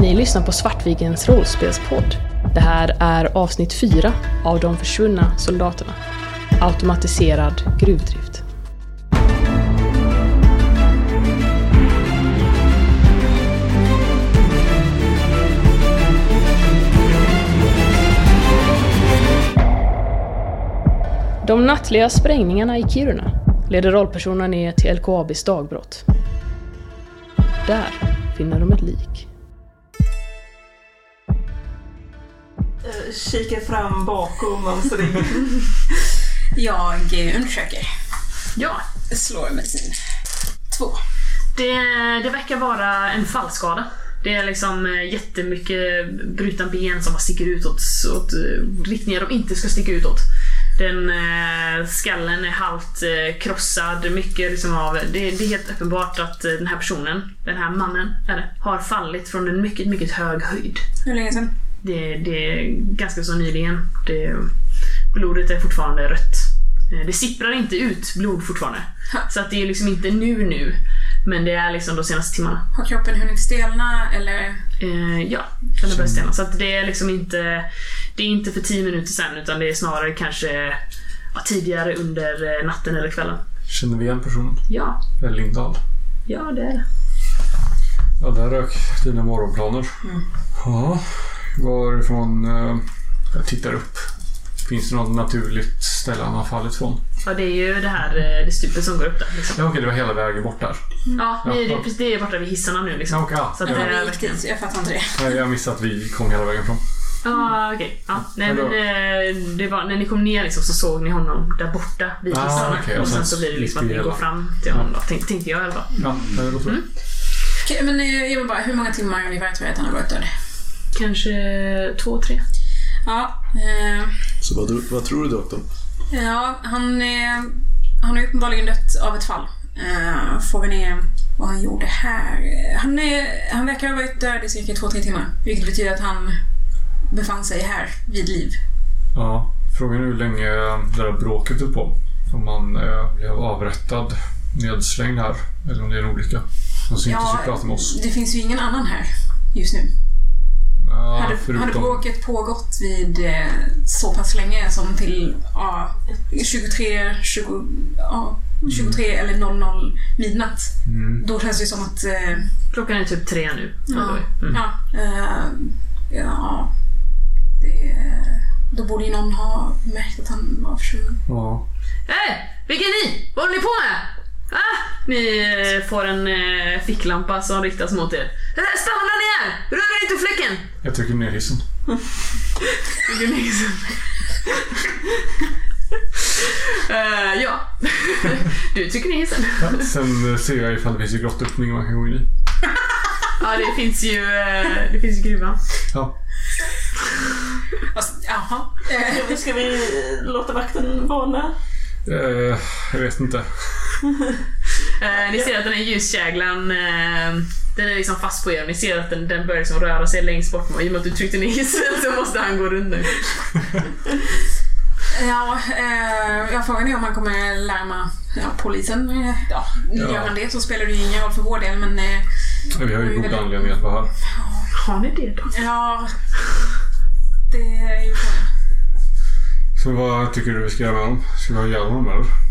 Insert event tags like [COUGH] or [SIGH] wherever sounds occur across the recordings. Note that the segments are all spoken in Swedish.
Ni lyssnar på Svartvikens rollspelspodd. Det här är avsnitt 4 av De försvunna soldaterna. Automatiserad gruvdrift. De nattliga sprängningarna i Kiruna leder rollpersonerna ner till LKABs dagbrott. Där finner de ett lik. Kikar fram bakom monstret. [LAUGHS] Jag eh, undersöker. Ja, Slår medicin. Två. det, det verkar vara en fallskada. Det är liksom eh, jättemycket brutna ben som bara sticker ut åt, åt eh, riktningar de inte ska sticka ut åt. Den eh, skallen är halvt eh, krossad, mycket liksom av... Det, det är helt uppenbart att eh, den här personen, den här mannen, är det, har fallit från en mycket, mycket hög höjd. Hur länge sedan? Det, det är ganska så nyligen. Det, blodet är fortfarande rött. Eh, Det sipprar inte ut blod fortfarande. Så att det är liksom inte nu nu. Men det är liksom de senaste timmarna. Har kroppen hunnit stelna eller? Eh, ja, den har börjat stelna. Så att det är liksom inte... Det är inte för 10 minuter sen utan det är snarare kanske ja, tidigare under eh, natten eller kvällen. Känner vi igen personen? Ja, Det är Lindahl. ja det är det. Ja, där rök dina morgonplaner. Ja, varifrån... Eh, jag tittar upp. Finns det något naturligt ställe han har fallit från? Ja, det är ju det här eh, det stupet som går upp där. Liksom. Ja, okej, det var hela vägen bort där. Ja, det, Ja. är, precis- det är borta vid hissarna nu liksom. Ja, okej, ja. Så att Ja, det är gick dit, jag fattar inte det. Nej, Jag missade att vi kom hela vägen fram. Ja, okej. Ja. Nej, Men men då- eh, det var, när ni kom ner liksom, så såg ni honom där borta vid Ah, hissarna. okej, och och sen sen så blir det liksom att ni går fram till honom då, tänk, tänkte jag i alla fall. Ja, det låter bra. Okej, men eh, jag vill bara, hur många timmar ungefär tror jag att han har varit död? Kanske två, tre. Ja, eh, Så vad, vad tror du doktorn? ja han, eh, han har uppenbarligen dött av ett fall. Eh, frågan är vad han gjorde här. Han, är, han verkar ha varit död i cirka två, tre timmar. Vilket betyder att han befann sig här vid liv. Ja, frågan är hur länge det där bråket höll på. Om han eh, blev avrättad, nedslängd här, eller om det är en olycka. Han syntes Ja, ju prata med oss. det finns ju ingen annan här just nu. Ja, hade, förutom... hade bråket pågått vid eh, så pass länge som till ja, 23, 20, ja, 23 eller 00 midnatt. Mm. Då känns det som att... Eh, Klockan är typ tre nu. ja, Mm. ja, eh, ja, det, då borde ju någon ha märkt att han var försvunnen. Ja. Hej! Vilka är ni? Vad håller ni på med? Ah, ni eh, får en eh, ficklampa som riktas mot er. Eh, Stanna där ni är! Rör inte fläcken! Jag trycker ner hissen. Vilken liksom. [LAUGHS] Eh, ja. [LAUGHS] du tycker ni är sen. Ja, sen eh, ser jag ifall det finns en grottöppning man kan gå in i. [LAUGHS] Ja, det finns ju, eh, det finns ju gruvan. Ja. Alltså, jaha. Eh, Ska vi låta vakten varna? Eh, jag vet inte. [LAUGHS] Eh, ni ser att den här ljuskäglan, eh, den är liksom fast på er. Ni ser att den, den börjar liksom röra sig längst bort. Och I och med att du tryckte ner hissen så måste han gå runt nu. [LAUGHS] ja, eh, jag frågar är om man kommer larma ja, polisen. Ja, Ja. Gör han det så spelar det ju ingen roll för vår del, men eh, Vi har ju god anledning att vara här. Har ni det då? ja... Det är ju frågan. Så vad tycker du vi ska göra med dem? Ska vi ha ihjäl honom eller?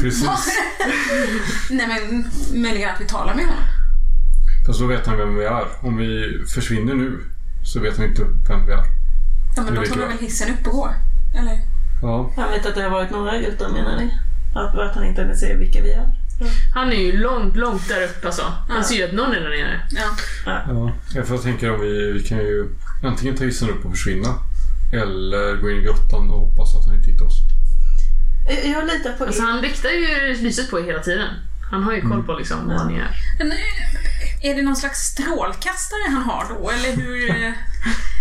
Precis. [LAUGHS] Nej men möjligen att vi talar med honom. Fast då vet han vem vi är. Om vi försvinner nu så vet han inte vem vi är. Ja, men då tar jag. väl hissen upp och går? Eller? Ja. Han vet att det har varit några gutar menar ni? Att, att han inte vill se vilka vi är? Han är ju långt, långt där uppe alltså. Han Ja. ser ju att någon är där nere. Ja. ja. Jag får tänka om vi, vi kan ju antingen ta hissen upp och försvinna. Eller gå in i grottan och hoppas att han inte hittar oss. Jag, jag litar på Alltså er. han riktar ju lyset på er hela tiden. Han har ju koll på liksom vad ni är. Men, eh, är det någon slags strålkastare han har då? Eller hur? [LAUGHS]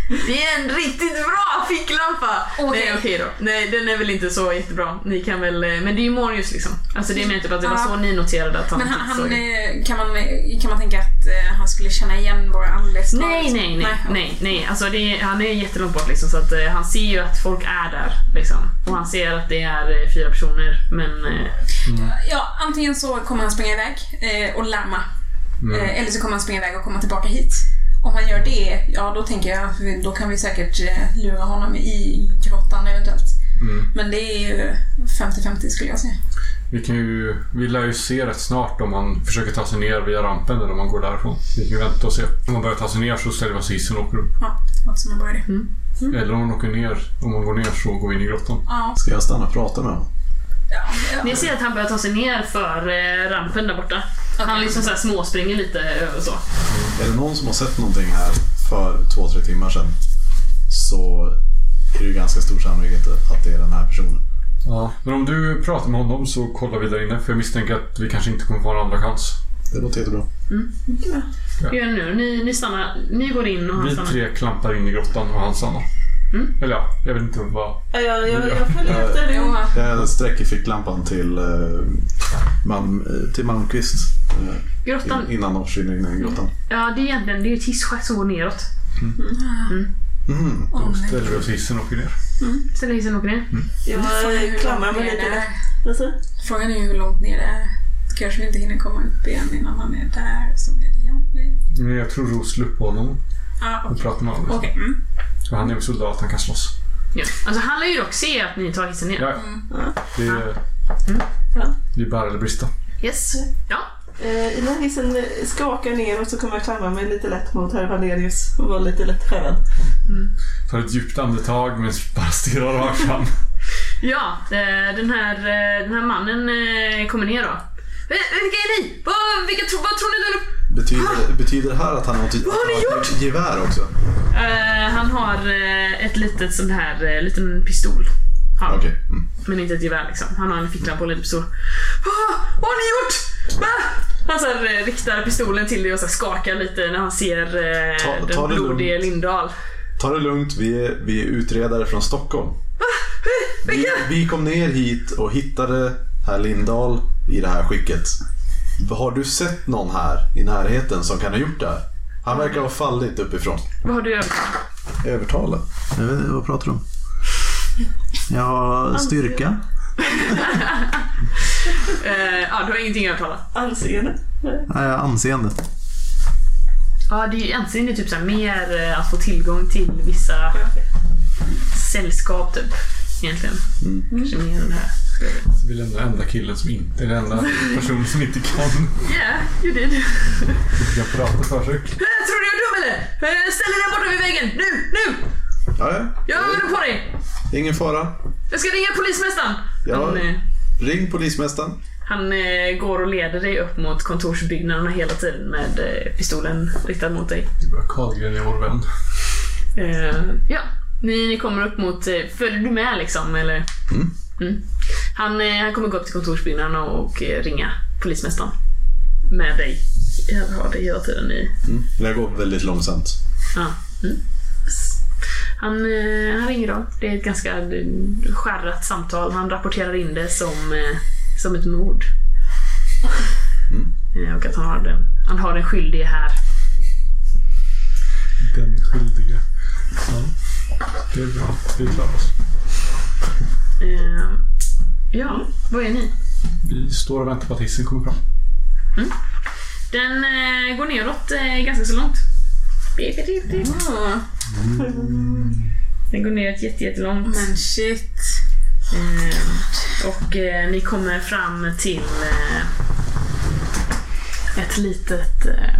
Det är en riktigt bra ficklampa! Okej. Nej okej då. Nej den är väl inte så jättebra. Ni kan väl, eh, men det är ju Morius liksom. Alltså det menar jag typ att det var Ja. så ni noterade att han Men han, typ han, eh, kan, man, eh, kan man tänka att han skulle känna igen våra anlets Nej, nej, nej, nej, nej. Alltså det är, han är jättelångt bort liksom så att eh, han ser ju att folk är där liksom. Och han ser att det är fyra personer men eh, Ja, antingen så kommer han springa iväg eh, och larma. Mm. Eller så kommer han springa iväg och komma tillbaka hit. Om han gör det, ja då tänker jag, då kan vi säkert eh, lura honom i grottan eventuellt. Mm. Men det är ju 50-50 skulle jag säga. Vi, kan ju, vi lär ju se rätt snart om man försöker ta sig ner via rampen eller om man går därifrån. Vi kan ju vänta och se. Om man börjar ta sig ner så ställer vi oss i hissen och åker upp. Ja, låter som en bra idé. Eller om man åker ner. Om man går ner så går vi in i grottan. Ja, Ska jag stanna och prata med honom? ja, ja. Ni ser att han börjar ta sig ner för eh, rampen där borta. Han liksom så här småspringer lite och så. Är det någon som har sett någonting här för två, tre timmar sedan så är det ju ganska stor sannolikhet att det är den här personen. Ja. Men om du pratar med honom så kollar vi där inne. För jag misstänker att vi kanske inte kommer få en andra chans. Det låter jättebra. Hur gör ni nu? Ni, ni stannar. Ni går in och han Vi stannar. tre klampar in i grottan och han stannar. Mm. Eller ja, jag vet inte vad... Ja, jag, jag, jag följer efter dig. Jag sträcker ficklampan till, eh, Malm, eh, till Malmqvist eh, Grottan. in- innan de försvinner in i grottan. Ja, det är egentligen det är ett hisschakt som går neråt. Mm. Då ställer vi oss hissen och åker ner. Ställer hissen och åker ner. Jag är hur klamrar långt mig ner lite. Alltså, Frågan är ju hur långt ner det är. Kanske vi inte hinner komma upp igen innan han är där. Så blir det jobbigt. Men jag tror Ros slår på honom Ja, och okej. pratar med honom. Okej. Mm. Och han är en soldat, han kan slåss. Ja. Alltså han lär ju dock se att ni tar hissen ner. Ja, det är, ja. det är bära eller brista. Yes. Ja. Eh, när hissen skakar ner och så kommer jag klamra mig lite lätt mot herr Valerius och vara lite lätt skärrad. Tar ett djupt andetag men bara stirrar rakt fram. [LAUGHS] Ja, eh, den här, eh, den här mannen eh, kommer ner då. Eh, Vilka är ni? Vad, vilka vad tror ni där uppe? Betyder, betyder det här att han har, ty- Vad har ni att han har ett gevär också? Eh, han har eh, ett litet sån här, eh, liten pistol. Han. Okej. Mm. Men inte ett gevär liksom. Han har en ficklampa och en pistol. Ah, vad har ni gjort? Va? Han så här, eh, riktar pistolen till dig och så här, skakar lite när han ser eh, Ta- den ta det blodige lugnt. Lindahl. Ta det lugnt, vi är, vi är utredare från Stockholm. Vi, Vilka? vi kom ner hit och hittade herr Lindahl i det här skicket. Har du sett någon här i närheten som kan ha gjort det här? Han verkar ha fallit uppifrån. Vad har du över? Övertala? Jag vet inte, vad pratar du om? Jag har styrka. [LAUGHS] Eh, ja, du har ingenting att övertala. Anseende. Nej, anseende. Ja, det är ju anseende typ så här, mer eh, att få tillgång till vissa sällskap typ. Egentligen. Mm. Kanske mer än det här. Så vi lämnar enda killen som inte, eller enda personen som inte kan, Yeah, you did. inte kan prata för sig. [LAUGHS] Eh, Tror du jag är dum eller? Eh, Ställ dig där borta vid väggen! Nu! Nu! Ja, ja. Jag har ögonen på dig! Ingen fara. Jag ska ringa polismästaren! Ja. Han, eh, Ring polismästaren. han eh, går och leder dig upp mot kontorsbyggnaderna hela tiden med eh, pistolen riktad mot dig. Carlgren är vår vän. Ja, ni, ni kommer upp mot... Eh, följer du med liksom, eller? Mm. Mm. Han, eh, han kommer gå upp till kontorsbyggnaden och eh, ringa polismästaren. Med dig. Jag har dig hela tiden i... Mm. Det går väldigt långsamt. Ja. Mm. Han, han ringer då. Det är ett ganska skärrat samtal. Han rapporterar in det som, som ett mord. Eh, Och att han har den, han har den skyldige här. Den skyldige. Ja. Det är bra. Vi klarar oss. Eh, Ja, vad är ni? Vi står och väntar på att hissen kommer fram. Den eh, går neråt eh, ganska så långt. Ah, Den går neråt jätte, jättelångt. men shit. Eh, och eh, ni kommer fram till eh, ett litet, eh,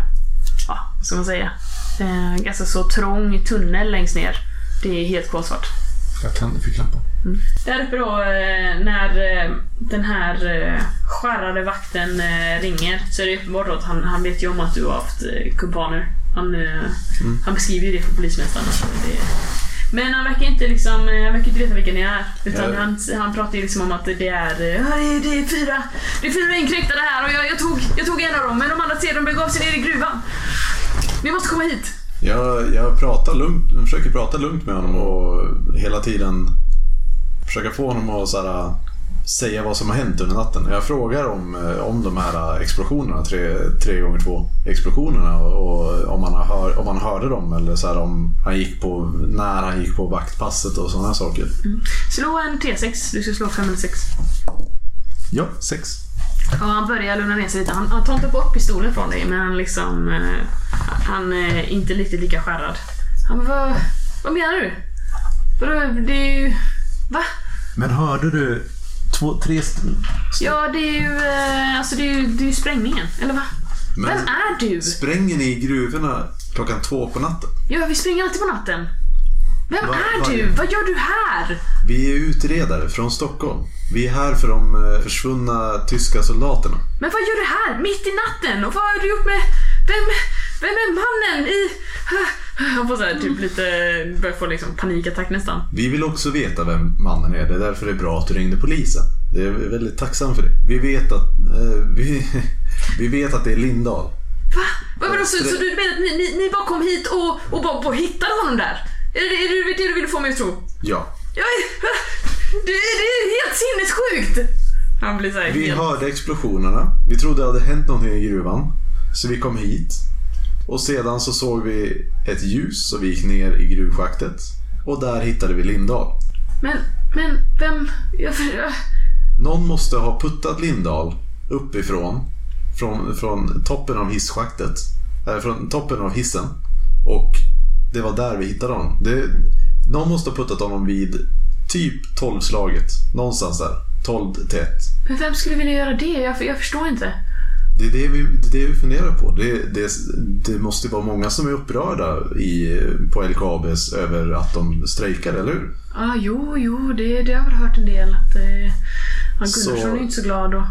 ja, vad ska man säga, eh, ganska så trång tunnel längst ner. Det är helt kolsvart. Jag tänder ficklampan. Där uppe då, eh, när eh, den här eh, skärrade vakten ringer så är det uppenbart att han, han vet ju om att du har haft kumpaner. Han, eh, han beskriver ju det för polismästaren. Alltså, men han verkar inte liksom, han verkar inte veta vilka ni är. Utan Ja. han, han pratar ju liksom om att det är, det är, det är fyra, det är fyra inkräktare här och jag, jag, tog, jag tog en av dem men de andra tre de begav sig ner i gruvan. Ni måste komma hit. Jag, jag pratar lugnt, jag försöker prata lugnt med honom och hela tiden försöka få honom att så här, säga vad som har hänt under natten. Jag frågar om, eh, om de här explosionerna, tre, tre gånger två explosionerna och, om, han hör, om han hörde dem eller så här, om han gick på, när han gick på vaktpasset och sådana saker. Slå en T6, du ska slå 5 eller 6. Ja, sex. Ja, han börjar lugna ner sig lite. Han, han tar inte upp pistolen från dig, men han liksom... Eh, han är inte riktigt lika skärrad. Han bara, vad, vad menar du? Vadå, det är ju... Va? Men hörde du två, tre... Ja, det är ju... Eh, alltså det är ju, det är ju sprängningen. Eller va? Men Vem är du? Spränger ni i gruvorna klockan två på natten? Ja, vi springer alltid på natten. Vem Va- är du? Vad gör du här? Vi är utredare från Stockholm. Vi är här för de eh, försvunna tyska soldaterna. Men vad gör du här? Mitt i natten? Och vad har du gjort med... Vem, vem är mannen i... [LAUGHS] Han får så här, typ lite... Börjar få liksom panikattack nästan. Vi vill också veta vem mannen är. Det är därför det är bra att du ringde polisen. Det är väldigt tacksam för det. Vi vet att, eh, vi, [LAUGHS] vi vet att det är Lindahl. Va? Vad vadå, så, så du menar att ni, ni, ni bara kom hit och, och bara, bara hittade honom där? Är det är det, det du vill få mig att tro? Ja. Jag [LAUGHS] är, det, det är helt sinnessjukt! Han blir såhär Vi helt... hörde explosionerna. Vi trodde det hade hänt någonting i gruvan. Så vi kom hit. Och sedan så såg vi ett ljus och vi gick ner i gruvschaktet. Och där hittade vi Lindahl. Men, men, vem... Jag, jag, Någon måste ha puttat Lindahl uppifrån. Från, från toppen av hisschaktet. Äh, från toppen av hissen. Och det var där vi hittade honom. Det, någon måste ha puttat honom vid typ 12-slaget. Någonstans där. 12 till 1. men vem skulle vilja göra det? Jag, jag förstår inte. Det är det vi, det är det vi funderar på. Det, det, det måste vara många som är upprörda i, på LKABs över att de strejkar, eller hur? Ah, jo, jo, det, det har jag väl hört en del. Att eh, Gunnarsson Så- är inte så glad och...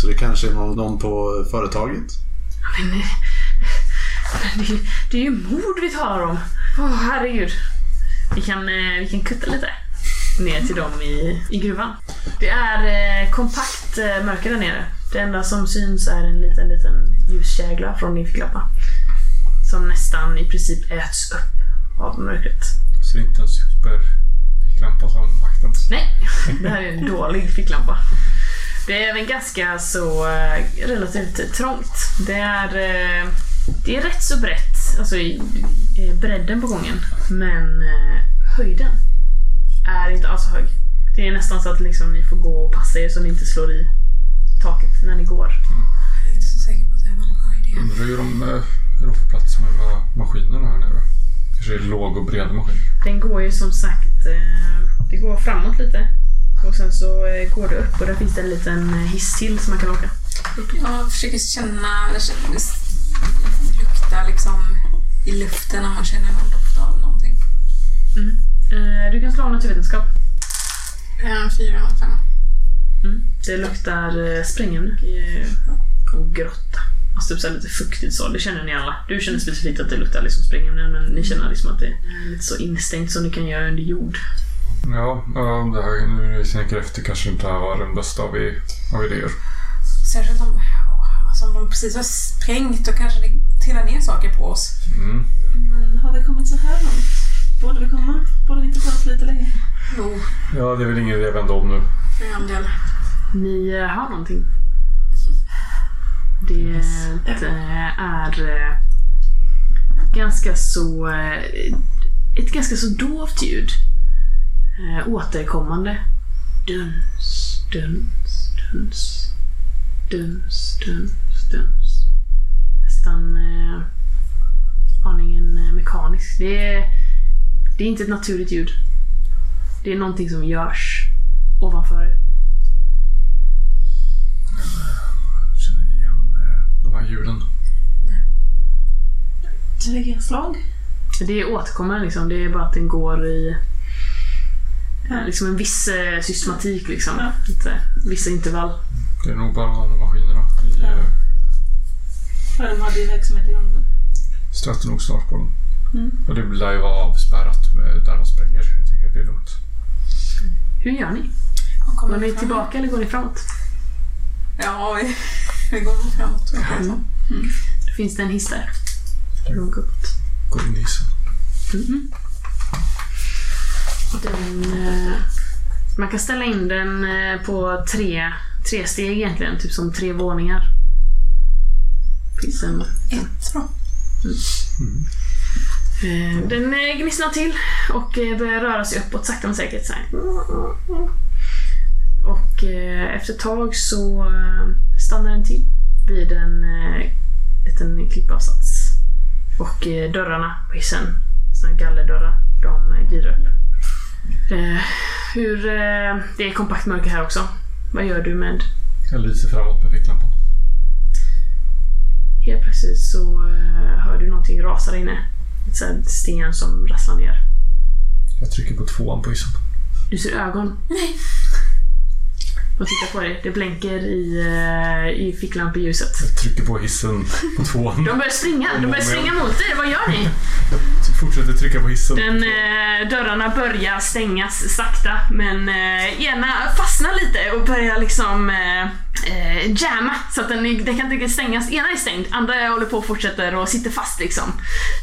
Så det kanske är någon, någon på företaget? Men, det, det är ju mord vi talar om. Åh, herregud. Vi kan, eh, vi kan kutta lite ner till dem i, i gruvan. Det är eh, kompakt eh, mörker där nere. Det enda som syns är en liten, liten ljuskägla från din ficklampa. Som nästan i princip äts upp av mörkret. Så det är inte en superficklampa som vaktens. Nej, det här är en dålig ficklampa. Det är även ganska så relativt trångt. Det är, det är rätt så brett, alltså i, i bredden på gången. Men eh, höjden är inte alls hög. Det är nästan så att liksom ni får gå och passa er så ni inte slår i taket när ni går. Jag är inte så säker på att det här var en bra idé. Undrar hur de eh, de på plats med ma- maskinerna här nere. Kanske är låg och bred maskin. Den går ju som sagt, eh, det går framåt lite. Och sen så eh, går det upp och där finns det en liten hiss till som man kan åka. Jag försöker känna, det känns- lukta liksom i luften om man känner någon doft av någonting. Eh, Du kan slå naturvetenskap. En fyra och en femma. Mm. Det luktar eh, sprängämne eh, och grotta. Alltså typ så lite fuktigt så. Det känner ni alla. Du känner specifikt att det luktar liksom sprängämne men ni känner liksom att det är lite så instängt som ni kan göra under jord. Ja, ja det här, nu när vi tänker efter kanske inte det här var den bästa av, i, av idéer. Särskilt om, ja, alltså om de precis har sprängt och kanske det trillar ner saker på oss. Mm. Men har vi kommit så här långt? Borde vi komma? Borde vi inte prata lite längre? Jo, Ja, det är väl ingen idé att vända om nu. för en del. Ni eh, har någonting. Det eh, är eh, ganska så... eh, Ett ganska så dovt ljud. Eh, Återkommande. Duns, duns, duns. Duns, duns, duns. Nästan eh, aningen eh, mekaniskt. Det är, det är inte ett naturligt ljud. Det är någonting som görs ovanför er. Känner ni igen eh, de här ljuden? Tre slag? Det är återkommande liksom. Det är bara att den går i liksom en viss eh, systematik liksom. Ja. Vissa intervall. Det är nog bara de Ja, de hade ju verksamhet igång. stöter nog snart på dem. Mm. Och det lär ju vara avspärrat med där de spränger. Jag tänker att det är lugnt. Hur gör ni? Går ni tillbaka eller går ni framåt? Ja, vi, vi går nog framåt. jag. Mm. Då finns det en hiss där. Långt uppåt. Går in i isen. Mhm. Den, eh, man kan ställa in den eh, på tre, tre steg egentligen, typ som tre våningar. Finns en, Ett då. eh, den eh, gnisslar till och eh, börjar röra sig uppåt sakta men säkert. Så här. Och efter ett tag så stannar den till vid en liten klippavsats. Och dörrarna på hissen, såna gallerdörrar, de glider upp. Hur, det är kompakt mörker här också. Vad gör du med Jag lyser framåt med ficklampan. Helt plötsligt så eh, hör du någonting rasa där inne. Här sten som rasslar ner. Jag trycker på tvåan på hissen. Du ser ögon. Nej. Och tittar på dig. Det blänker i, eh, i ficklampeljuset. Jag trycker på hissen på tvåan. De börjar springa. De börjar springa mot dig. Vad gör ni? Jag fortsätter trycka på hissen. Den, eh, dörrarna börjar stängas sakta men eh, ena fastnar lite och börjar liksom eh, eh, jamma så att den, den kan inte stängas. Ena är stängd, andra håller på och fortsätter och sitter fast liksom.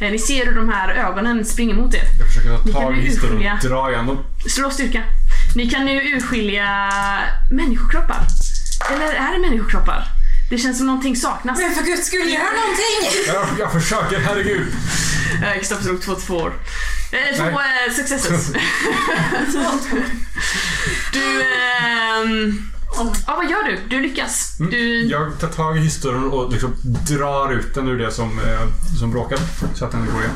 Eh, ni ser hur de här ögonen springer mot er. Jag försöker Ni ta kan tag i urskilja. och dra igen dem. Slå styrka. Ni kan nu urskilja människokroppar. Eller är det människokroppar? Det känns som någonting saknas. Men för guds skull, gör någonting! Jag, jag försöker, herregud! Eh, Kristoffer slog två tvåor. Eh, två eh, successes. [LAUGHS] [LAUGHS] du... ja, vad gör du? Du lyckas. Du, Jag tar tag i hissdörren och liksom drar ut den ur det som, eh, som bråkar. Så att den går igen.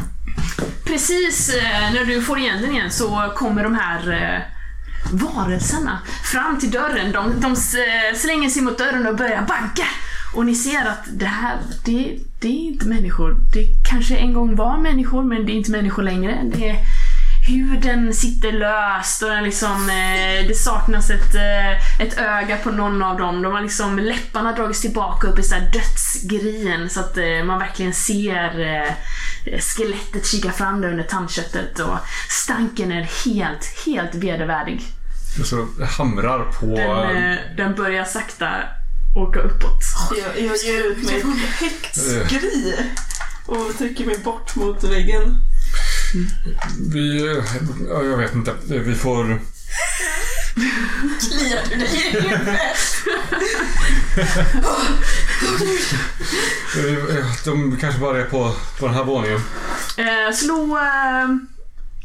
Precis eh, när du får igen den igen så kommer de här eh, varelserna fram till dörren. De, de eh, slänger sig mot dörren och börjar banka. Och ni ser att det här, det, det är inte människor. Det kanske en gång var människor, men det är inte människor längre. Det är, huden sitter löst och den liksom, eh, det saknas ett, eh, ett öga på någon av dem. De har liksom, läpparna dragits tillbaka upp i så här dödsgrien så att eh, man verkligen ser eh, skelettet kika fram där under tandköttet och stanken är helt, helt vedervärdig. Och så hamrar på... Den, eh, den börjar sakta åka uppåt. Jag, jag ger ut mig ett häxskri och trycker mig bort mot väggen. Vi... Ja, jag vet inte. Vi får... Kliar du dig i huvudet? De kanske bara är på, på den här våningen. Eh, slå,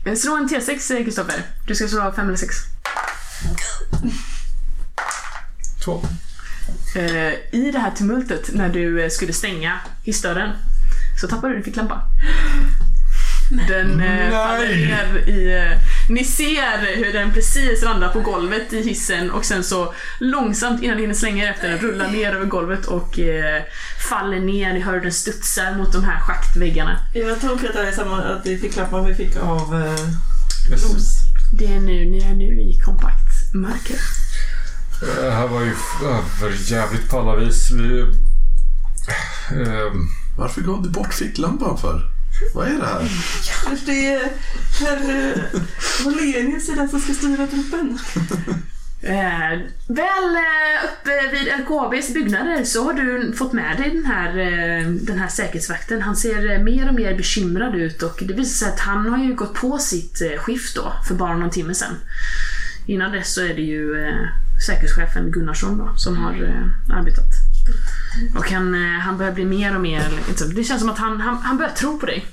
eh, slå en T6 eh, Kristoffer. Du ska slå 5 eller 6. Två. Eh, I det här tumultet när du eh, skulle stänga hissdörren så tappade du din ficklampa. Den eh, faller ner i... Eh, ni ser hur den precis landar på golvet i hissen och sen så långsamt innan ni hinner slänga er efter den rullar ner över golvet och eh, faller ner. Ni hör hur den studsar mot de här schaktväggarna. Jag tror att det är samma, att vi fick klappar vi fick av eh. Ros. Det är nu, ni är nu i kompakt mörker. Det här var ju för jävligt på alla vis. Vi... ehm, Varför gav du bort ficklampan för? Vad är det här? [LAUGHS] Det är herr eh, Valenius är den som ska styra truppen. [LAUGHS] Eh, väl eh, uppe vid LKABs byggnader så har du fått med dig den här, eh, den här säkerhetsvakten. Han ser eh, mer och mer bekymrad ut och det visar sig att han har ju gått på sitt eh, skift då för bara någon timme sedan. Innan dess så är det ju eh, säkerhetschefen Gunnarsson då, som har eh, arbetat. Och han, eh, han börjar bli mer och mer, liksom, det känns som att han, han, han börjar tro på dig.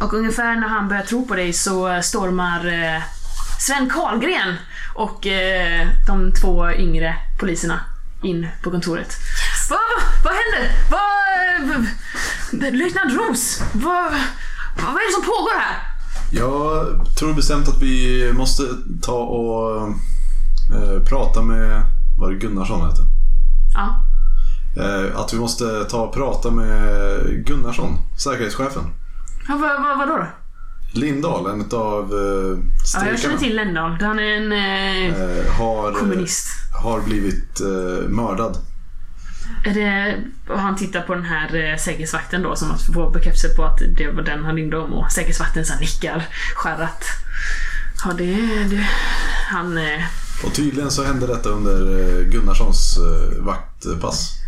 Och ungefär när han börjar tro på dig så stormar eh, Sven Karlgren och eh, de två yngre poliserna in på kontoret. Vad, va, va händer? Vad... va, eh, Löjtnant Ros, vad, vad är det som pågår här? Jag tror bestämt att vi måste ta och eh, prata med, vad det Gunnarsson heter? Ja, Eh, att vi måste ta och prata med Gunnarsson, säkerhetschefen. ja vad, vad, vadå då? Lindahl, en av eh, Ja, jag känner till Lendahl. Han är en eh, eh, har, kommunist. har blivit eh, mördad. Det, han tittar på den här eh, säkerhetsvakten då som att få bekräftelse på att det var den han ringde om och säkerhetsvakten så nickar skärrat. Ja, det... det han... Eh, Och tydligen så hände detta under eh, Gunnarssons vaktpass.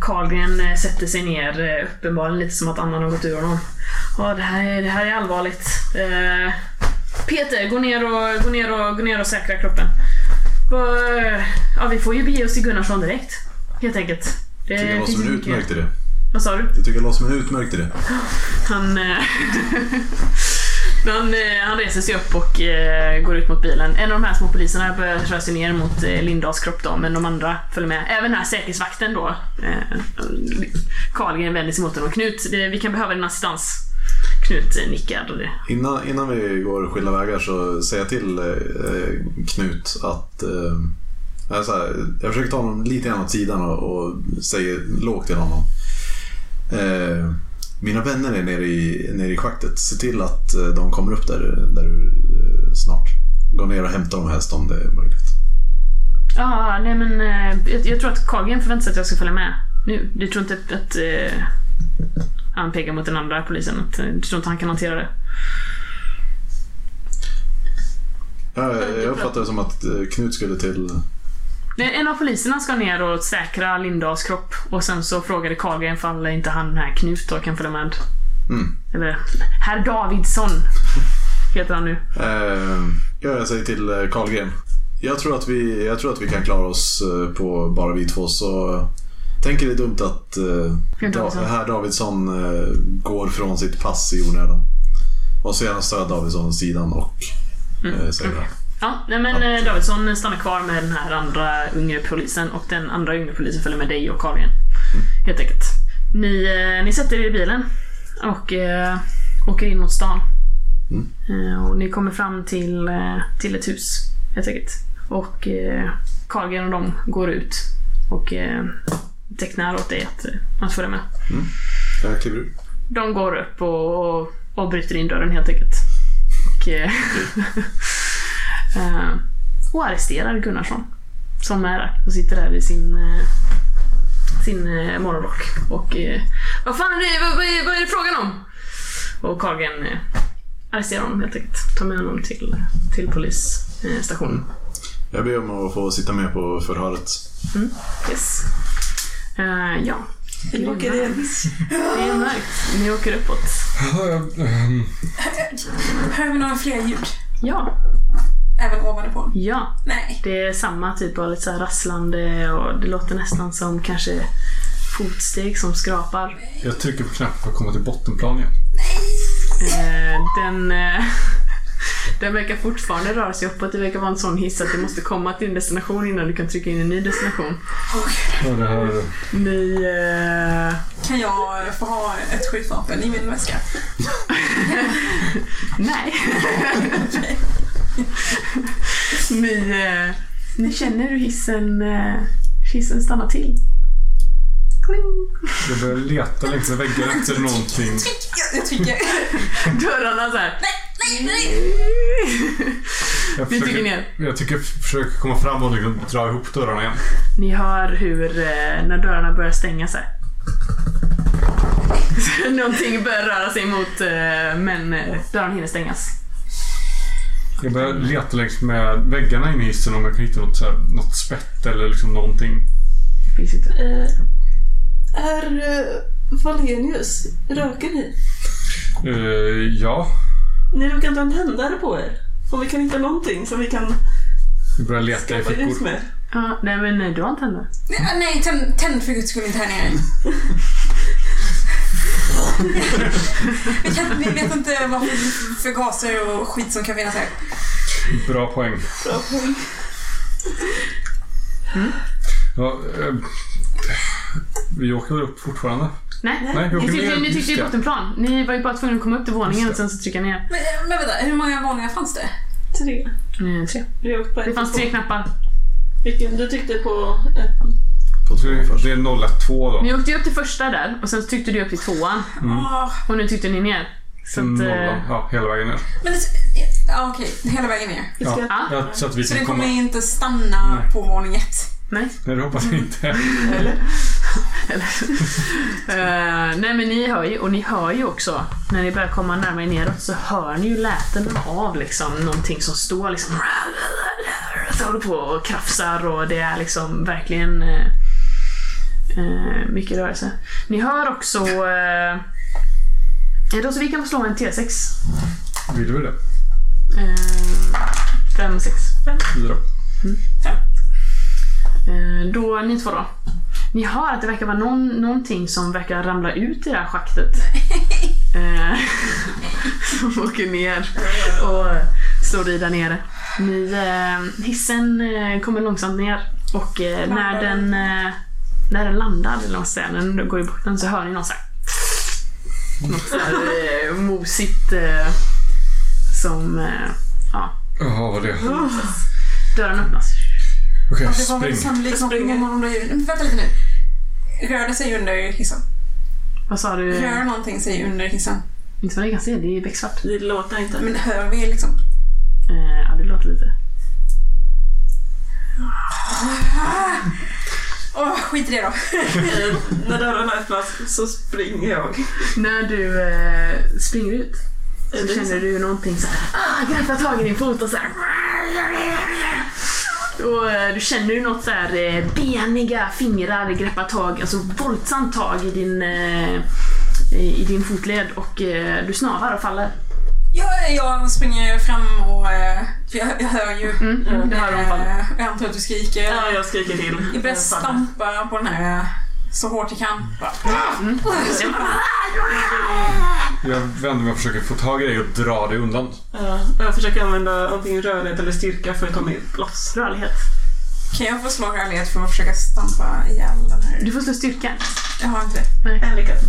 Karlgren sätter sig ner, uppenbarligen lite som att andan har gått ur honom. Ja, det här är, det här är allvarligt. Peter, gå ner och, gå ner och, gå ner och säkra kroppen. Ja, vi får ju bege oss till Gunnarsson direkt. Helt enkelt. Det Jag tycker det låter som en utmärkt idé. Vad sa du? Jag tycker det låter som en utmärkt idé. Han... Eh, [LAUGHS] Han, eh, han reser sig upp och eh, går ut mot bilen. En av de här små poliserna börjar röra sig ner mot Lindahls kropp då, men de andra följer med. Även den här säkerhetsvakten då. Carlgren vänder sig mot honom. Knut, det, vi kan behöva din assistans. Knut nickar. Det. Innan, innan vi går skilda vägar så säger jag till Knut att jag, så här, jag försöker ta honom lite grann åt sidan och, och säger lågt till honom. Eh, mina vänner är nere i, nere i schaktet. Se till att eh, de kommer upp där, där eh, snart. Gå ner och hämta dem helst om det är möjligt. Ja, nej men eh, jag, jag tror att Carlgren förväntar sig att jag ska följa med nu. Du tror inte att... att eh, han pekar mot den andra polisen. Att, du tror inte han kan hantera det? Ja, jag uppfattar det som att Knut skulle till... En av poliserna ska ner och säkra Lindahls kropp och sen så frågade Carlgren ifall inte han den här Knut då kan följa med. Mm. Eller Herr Davidsson heter han nu. Eh, ja, jag säger till eh, Karlgren. Jag tror, att vi, jag tror att vi kan klara oss eh, på bara vi två så tänker det är dumt att eh, Fint, da, herr Davidsson eh, går från sitt pass i onödan. Och så gärna stöd Davidsson sidan och eh, säger det. Ja, nej men eh, Davidsson stannar kvar med den här andra unge polisen och den andra unge polisen följer med dig och Carlgren. Helt enkelt. Ni, eh, ni sätter er i bilen och eh, åker in mot stan. Eh, och ni kommer fram till, till ett hus, helt enkelt. Och eh, Carlgren och de går ut och eh, tecknar åt dig att, att följa med. Jag kliver ur. De går upp och, och, och bryter in dörren helt enkelt. Och, eh, [LAUGHS] eh, och arresterar Gunnarsson. Som är där och sitter där i sin, eh, sin eh, morgonrock. Och eh, vad fan är det, vad, vad, är, vad är det frågan om? Och eh, arresterar honom helt enkelt. Tar med honom till, till polisstationen. Jag ber om att få sitta med på förhöret. Yes. Eh, ja, Vi åker det är mörkt. Ni åker uppåt. Ehm, Hör vi några fler ljud? Ja, Även ovanifrån? ja. Nej. Det är samma typ av lite så här rasslande och det låter nästan som kanske fotsteg som skrapar. jag trycker på knappen för att komma till bottenplan igen. Eh, den, eh, [LAUGHS] den verkar fortfarande röra sig uppåt. Det verkar vara en sån hiss att du måste komma till din destination innan du kan trycka in en ny destination. Ja, det här... Ni... Eh, Kan jag få ha ett skjutvapen i min väska? [LAUGHS] nej. [LAUGHS] [LAUGHS] ni, eh, ni känner hur hissen, eh, hissen stannar till. Kling. Jag börjar leta längs med väggen efter någonting. Jag, trycker. Dörrarna så här. Nej, nej! Jag Ni trycker försöker, ner. jag tycker försöker komma fram och liksom dra ihop dörrarna igen. Ni hör hur eh, när dörrarna börjar stänga sig. [LAUGHS] Någonting börjar röra sig mot eh, men eh, dörren hinner stängas. Jag börjar leta längs med väggarna inne i hissen om jag kan hitta något, så här, något spett eller liksom någonting. Finns inte. Eh, Herr eh, Valenius, röker ni? Eh, ja, Ni råkar inte ha en tändare på er? Om vi kan hitta någonting som vi kan vi börjar leta i skapa ljus fickor. med. Ja, nej men eh, du har inte tänder. Nej, Nej, tänd, tänd för guds skull inte här nere. [LAUGHS] vi, kan, vi vet inte vad för, gaser och skit som kan finnas här. Bra poäng. Bra poäng. Ja, eh, vi åker väl upp fortfarande? Nej. Nej, vi Ni tyckte, ni det. bottenplan. Ni var ju bara tvungna att komma upp till våningen och sen så trycka ner. Men, men vänta, hur många våningar fanns det? Tre. Mm, tre. Det fanns tre knappar. Vilken? Du tyckte på ett. På två först. Det är 012 då. Ni åkte ju upp till första där och sen så tryckte du upp till tvåan. Ah, Och nu tryckte ni ner. Så att, Nollan. eh, Ja, hela vägen ner. men det, ja, okej, hela vägen ner. Ja, ja, ja, så att vi Så den komma... kommer inte stanna Nej. på våning ett. nej. Nej, det hoppas jag inte. [LAUGHS] Eller? Eller? [LAUGHS] Eh, nej men ni hör ju, och ni hör ju också, när ni börjar komma närmare neråt så hör ni ju läten av liksom någonting som står liksom [LAUGHS] håller på och krafsar och det är liksom verkligen eh, eh, mycket rörelse. Ni hör också eh, Ja, då så vi kan få slå en T6. Vill du det? Eh, fem, sex, fem. Fyra. Eh, då, ni två då. Ni hör att det verkar vara någon, någonting som verkar ramla ut i det här schaktet. [LAUGHS] Eh, [LAUGHS] som åker ner och slår i där nere. Ni, eh, hissen eh, kommer långsamt ner och eh, när den eh, när den landar, säga, när den går i botten så hör ni någon så här något så här eh, mosigt eh, som, eh, ja, Jaha, vad det? dörren öppnas. Okej, Det var väl spring. sannolikt med de där djuren. Vänta lite nu. Rör det sig under hissen? Vad sa du? Rör någonting sig under hissen? Inte vad ni kan se, det är becksvart. Det låter inte. Men hör vi liksom? Eh, ja, det låter lite. Åh, skit i det då. När dörrarna öppnas så springer jag. När du eh, springer ut så det känner så? du någonting så här, ah, greppar tag i din fot och så här. Och eh, du känner ju något så här eh, beniga fingrar greppar tag, alltså våldsamt tag i din, eh, i din fotled och du snavar och faller. Jag, jag springer fram och eh, för jag, jag hör ju. Mm, mm, det hör. Eh, Jag antar att du skriker. Ja, jag skriker till. Jag börjar stampa på den här eh, så hårt jag kan. Bara, Jag vänder mig och försöker få tag i dig och dra dig undan. Ja, jag försöker använda antingen rörlighet eller styrka för att ta mig loss. Rörlighet. Kan jag få slå rörlighet för att försöka stampa ihjäl den här? Du får slå styrka. Jag har inte det. En lyckas.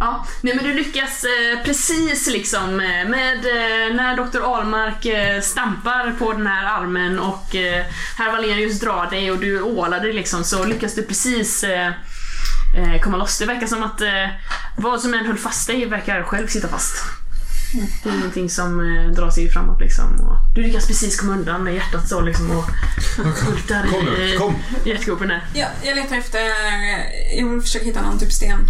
Ja, nej men du lyckas eh, precis liksom eh, med eh, när Dr. Almark eh, stampar på den här armen och eh, herr Valerius drar dig och du ålar dig liksom så lyckas du precis komma loss. Det verkar som att vad som än höll fast dig verkar själv sitta fast. Det är ingenting som eh, drar sig framåt liksom. Och du lyckas precis komma undan med hjärtat så liksom och bultar i kom! hjärtgropen där. Ja, jag letar efter... Jag försöka hitta någon typ sten.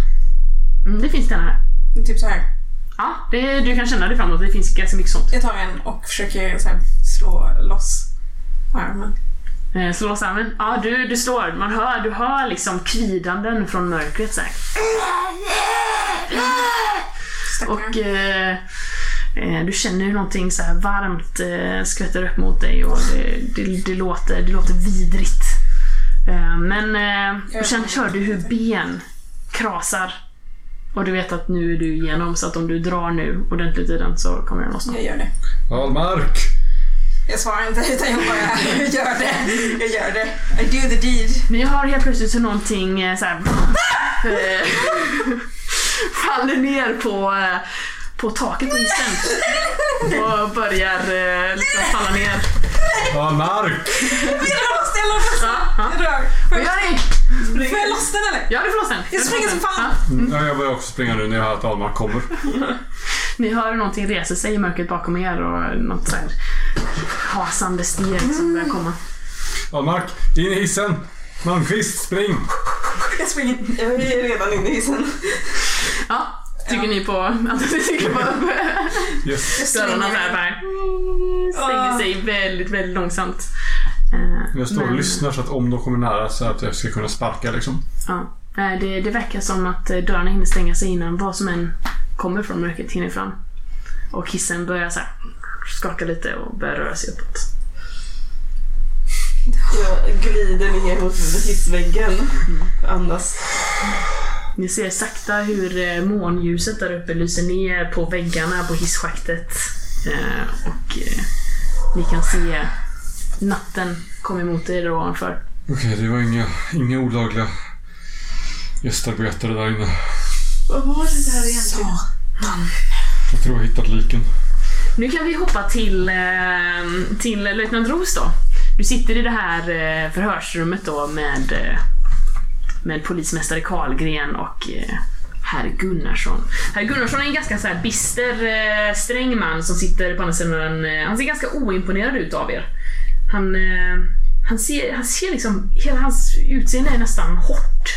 Mm, det finns den här. Typ så här. Ja, det, du kan känna dig framåt. Det finns ganska mycket sånt. Jag tar en och försöker så här, slå loss armen. Eh, slå loss armen. Ja, du, du slår. Man hör, du hör liksom kvidanden från mörkret så här. Och eh, eh, du känner hur någonting så här varmt eh, skvätter upp mot dig och det, det, det, låter, det låter vidrigt. Eh, men eh, och sen hör du hur ben krasar. Och du vet att nu är du igenom så att om du drar nu ordentligt i den så kommer den lossna. Jag gör det. Almark! Jag svarar inte utan jag bara jag [LAUGHS] gör det. Jag gör det. I do the deed. Ni har helt plötsligt så någonting eh, så här, [LAUGHS] eh, faller ner på, eh, på taket på hissen och börjar liksom falla ner. Almark! Loss den, jag drar. Ja, ja. Får jag, loss den eller? Ja, du får loss den. Jag springer som fan. Ja. Mm, ja, jag börjar också springa nu när jag hör att Almark kommer. [LAUGHS] Ni hör hur någonting reser sig i mörkret bakom er och något så här hasande steg som börjar komma. Almark, in i hissen! Malmqvist, spring! Jag springer. Jag är redan inne i hissen. Ja, trycker ni på att ni trycker på Yes. dörrarna så här bara stänger sig väldigt, väldigt långsamt. Eh, Jag står och men- lyssnar så att om de kommer nära så att jag ska kunna sparka liksom. Ja, det, det verkar som att eh, dörrarna hinner stänga sig innan vad som än kommer från mörkret hinner fram. Och hissen börjar så här skaka lite och börjar röra sig uppåt. Jag glider ner mot hissväggen. Andas. Ni ser sakta hur eh, månljuset där uppe lyser ner på väggarna på hisschaktet. Och ni kan se natten komma emot er där ovanför. Okej, det var inga, inga olagliga gästarbetare där inne. Vad var det där egentligen? Jag tror jag har hittat liken. Nu kan vi hoppa till, eh, till löjtnant Ros då. Du sitter i det här eh, förhörsrummet då med, eh, med polismästare Karlgren och herr Gunnarsson. Herr Gunnarsson är en ganska så här bister, sträng man som sitter på andra sidan. Han ser ganska oimponerad ut av er. Han, eh, han, ser, han ser liksom, hela hans utseende är nästan hårt.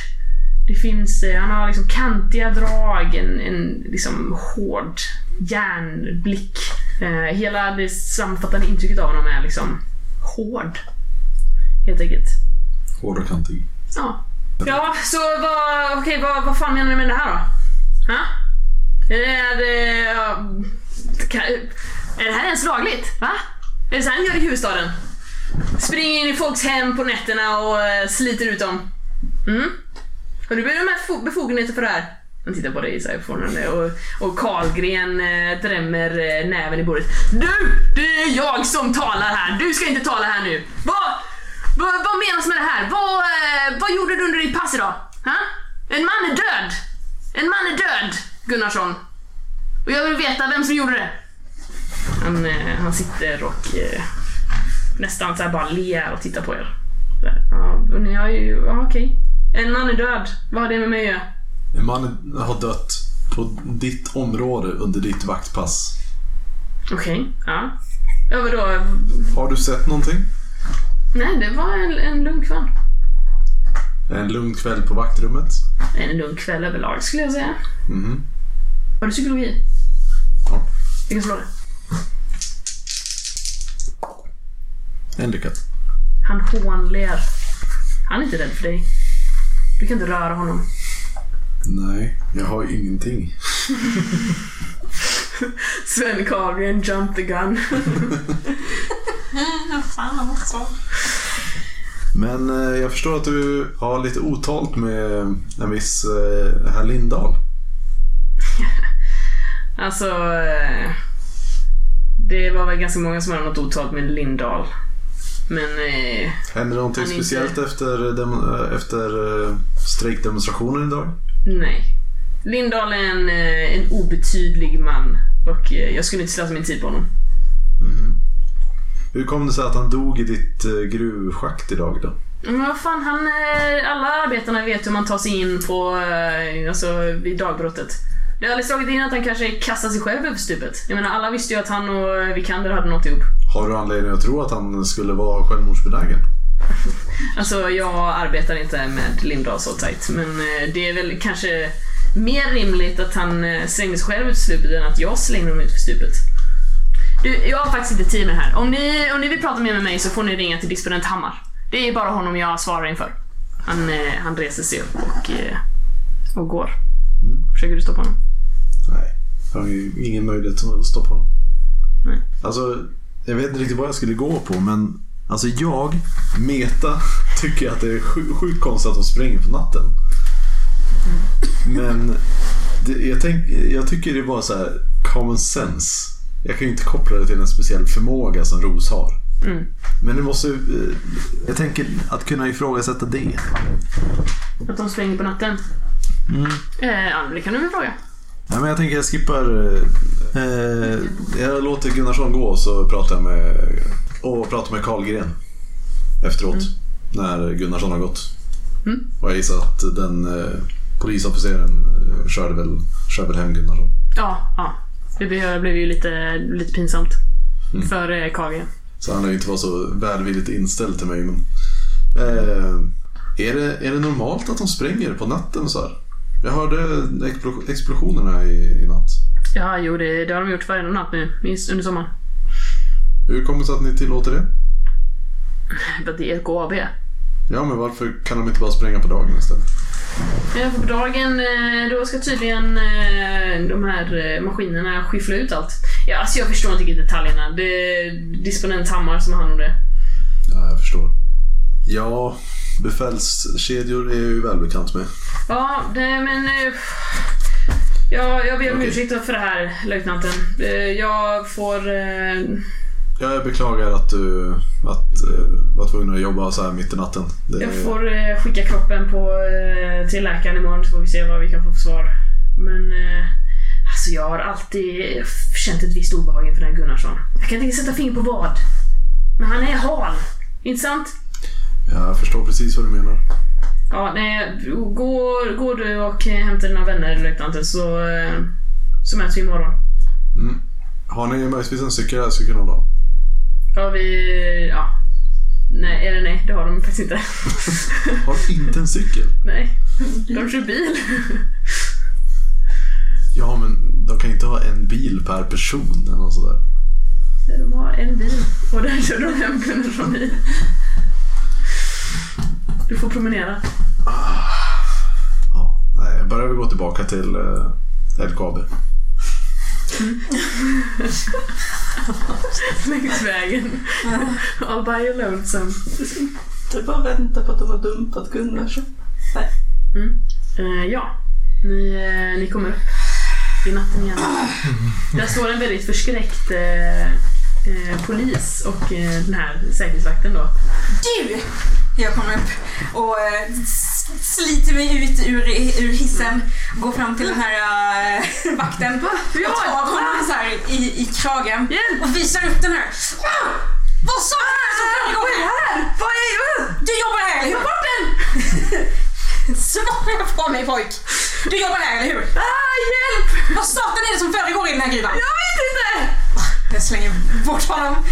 Det finns, eh, han har liksom kantiga drag, en, en liksom hård järnblick. Eh, hela det sammanfattande intrycket av honom är liksom hård. Helt enkelt. Hård och kantig. Ja. Ja, så vad, okej, vad, vad fan menar ni med det här då? Ha? Är det, är det här ens lagligt? Va? Är det så här ni gör i huvudstaden? Springer in i folks hem på nätterna och eh, sliter ut dem? Mm? Har du med befogenheter för det här? Han tittar på dig så här och, och Karlgren eh, drämmer eh, näven i bordet. Du! Det är jag som talar här! Du ska inte tala här nu! Vad, vad, vad menas med det här? Vad, eh, vad gjorde du under ditt pass idag? Ha? En man är död! En man är död, Gunnarsson! Och jag vill veta vem som gjorde det. Han, eh, han sitter och eh, nästan så här bara ler och tittar på er. Ja, ni har ju... Ja, okej. En man är död. Vad har det med mig att göra? En man har dött på ditt område under ditt vaktpass. Okej, ja. Ja, vadå? Har du sett någonting? Nej, det var en, en lugn kväll. En lugn kväll på vaktrummet? En lugn kväll överlag skulle jag säga. Mhm. Har du psykologi? Ja. Vi kan slå det. En lyckad. Han hånler. Han är inte rädd för dig. Du kan inte röra honom. Nej, jag har ingenting. [LAUGHS] Sven Carlgren, jump the gun. [LAUGHS] Fan också. Men eh, jag förstår att du har lite otalt med en viss eh, herr Lindahl. [LAUGHS] Alltså... eh, Det var väl ganska många som hade något otalt med Lindahl. Men... Eh, Hände någonting är inte- speciellt efter, dem, efter eh, strejkdemonstrationen idag? nej. Lindahl är en, eh, en obetydlig man. Och eh, jag skulle inte slösa min tid på honom. Mhm. Hur kom det sig att han dog i ditt gruvschakt idag då? Men vad fan, han... Alla arbetarna vet hur man tar sig in på... Alltså, vid dagbrottet. Det har aldrig slagit in att han kanske kastar sig själv över stupet. Jag menar, alla visste ju att han och Vikander hade något ihop. Har du anledning att tro att han skulle vara självmordsbenägen? Alltså, jag arbetar inte med Lindahl så tajt, men eh, det är väl kanske mer rimligt att han eh, slängde sig själv ut för stupet än att jag slängde honom ut för stupet. Du, jag har faktiskt inte tid med det här. Om ni, om ni vill prata mer med mig så får ni ringa till disponent Hammar. Det är bara honom jag svarar inför. Han, eh, han reser sig upp och, och går. Försöker du stoppa honom? Nej, jag har ju ingen möjlighet att stoppa honom. Nej. Alltså, jag vet inte riktigt vad jag skulle gå på men Alltså jag, Meta, [LAUGHS] tycker att det är sju- sjukt konstigt att de springer på natten. Men det, jag, tänk, jag tycker det är bara så här common sense. Jag kan ju inte koppla det till en speciell förmåga som Ros har. Mm. Men det måste eh, Jag tänker att kunna ifrågasätta det. Att de springer på natten? Eh, ja, det kan du väl fråga. Nej, men jag tänker jag skippar... Eh, eh, jag låter Gunnarsson gå så pratar jag med, och pratar med Karlgren efteråt. När Gunnarsson har gått. Mm. Och jag gissar att den eh, polisofficeren eh, körde väl, kör väl hem Gunnarsson. Ja, ja. Det blev, blev ju lite, lite pinsamt. Mm. För eh, Kage. Så han lär ju inte vara så välvilligt inställd till mig. Men, eh, är, det, är det normalt att de spränger på natten så här? Jag hörde explo- explosionerna i, i natt. Ja, jo, det, det har de gjort varje natt nu under sommaren. Hur kommer det sig att ni tillåter det? [LAUGHS] För att det är LKAB. Ja, men varför kan de inte bara spränga på dagen istället? Eh, För på dagen eh, då ska tydligen eh, de här eh, maskinerna skyffla ut allt. Ja, alltså jag förstår inte riktigt detaljerna. Det är disponent Hammar som har hand om det. Ja, jag förstår. Ja, befälskedjor är jag ju välbekant med. Ja, det, men... eh, Ja, jag ber om Okej. ursäkt för det här, löjtnanten. Eh, Jag får... eh, Ja, jag beklagar att du att, var tvungen att jobba så här mitt i natten. Det, Jag får skicka kroppen på, till läkaren imorgon så får vi se vad vi kan få för svar. Men alltså jag har alltid känt ett visst obehag inför den här Gunnarsson. Jag kan inte sätta finger på vad. Men han är hal. Inte sant? Ja, jag förstår precis vad du menar. Ja, nej, går, går du och hämtar dina vänner löjtnanten så, eh, så möts vi imorgon. Mm. Har ni möjligtvis en cykel jag skulle kunna ha? Ja, vi... Ja. Nej, eller nej, det har de faktiskt inte. [LAUGHS] Har inte en cykel? nej, de kör bil. [LAUGHS] Ja, men de kan inte ha en bil per person eller något sådär. De har en bil och den kör de hem Gunnarsson i. Du får promenera. Ja, nej, jag börjar väl gå tillbaka till uh, LKAB. [LAUGHS] Längs vägen. All by your lonesome. Du bara väntar på att de har dumpat Gunnarsson. Eh, ja. Ni, eh, ni kommer upp i natten igen. Där står en väldigt förskräckt eh, eh, polis och eh, den här säkerhetsvakten då. Du! Jag kommer upp och eh, sliter mig ut ur, ur hissen, går fram till den här äh, vakten och tar honom så här i, i kragen och visar upp den här. Ah! Vad sa du som föregår här? Vad är Du jobbar här, eller hur? Bort den! Svara på mig pojk! Du jobbar här, eller hur? Ah, hjälp! Vad satan är det som föregår i den här gruvan? Jag vet inte! Jag slänger bort honom.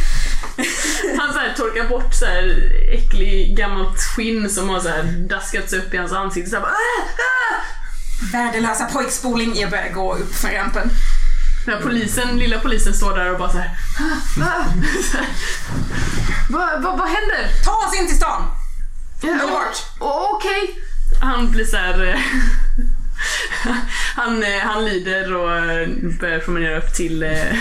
[LAUGHS] Han så här torkar bort så här äcklig gammalt skinn som har så här daskats upp i hans ansikte. Så här, bara, ah, ah. Värdelösa pojkspoling. Jag börjar gå upp för rampen. Den här polisen, lilla polisen står där och bara så här. "Ah, ah." [LAUGHS] Vad vad- vad händer? Ta oss in till stan! Ja, Okej. Han blir så här. eh, [LAUGHS] han, eh, han lider och eh, börjar promenera upp till eh,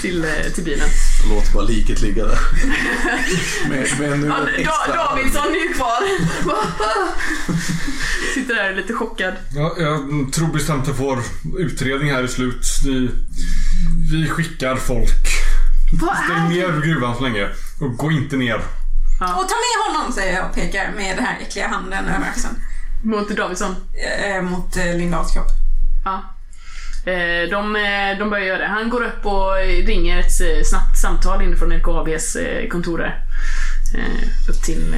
till, eh, till bilen. Låt bara liket ligga där. [LAUGHS] med, med nu Han, en extra da, Davidsson är ju kvar. [LAUGHS] Sitter där lite chockad. Ja, jag tror bestämt att vår utredning här är slut. Vi, vi skickar folk. Vad Stäng är ner gruvan så länge. Och gå inte ner. Och ta med honom, säger jag och pekar med den här äckliga handen över axeln. Mot Davidsson. Eh, mot eh, Lindahls kropp. Ja. Eh, De, eh, de börjar göra det. Han går upp och ringer ett eh, snabbt samtal inifrån LKABs kontor där. Upp till,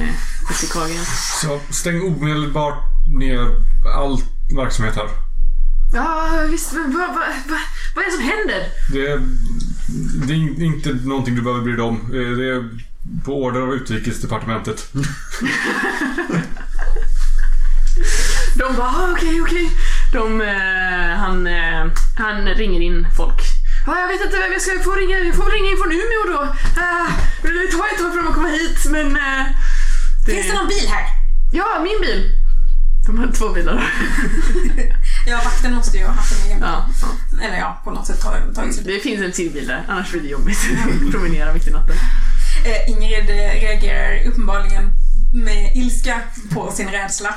upp till Carlgren. Så stäng omedelbart ner all verksamhet här. Ja, visst. Vad va, va, va, vad är det som händer? Det är, det är inte någonting du behöver bry dig om. Det är på order av utrikesdepartementet. [LAUGHS] De bara, ah, okej, okej. De, eh, han, eh, han ringer in folk. Ja, jag vet inte vem jag ska få ringa. Jag får ringa in från Umeå då. Ah, det tar ett tag för dem att komma hit, men... eh, Finns det någon bil här? Ja, min bil. De har två bilar. [LAUGHS] Ja, vakten måste ju ha haft en egen bil. Ja, ja. Eller ja, på något sätt tagit tagit sig. Det finns en till bil där, annars blir det jobbigt. [LAUGHS] Promenera mitt i natten. Eh, Ingrid reagerar uppenbarligen med ilska på sin rädsla.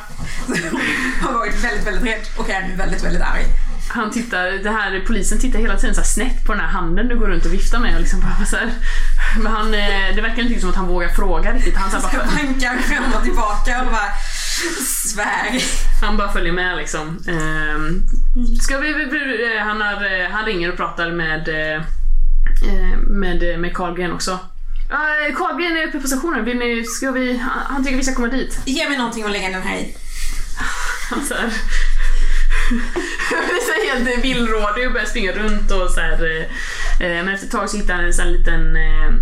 [LAUGHS] har varit väldigt, väldigt rädd och är nu väldigt, väldigt arg. Han tittar, det här, polisen tittar hela tiden så här snett på den här handen du går runt och viftar med och liksom bara så här. Men han, eh, det verkar inte som att han vågar fråga riktigt. Han, så här, bara, Bankar fram och tillbaka och bara svär. han bara följer med liksom. Ehm, Ska vi, eh, han, har, eh, han ringer och pratar med, med, med Carlgren också. Uh, Carlgren är uppe på stationen. Vill ni, ska vi, han, han tycker vi ska komma dit. Ge mig någonting att lägga den här i. Han så här. blir så här helt villrådig och börjar springa runt och så här. eh, eh, Men efter ett tag så hittar han en sån här liten eh,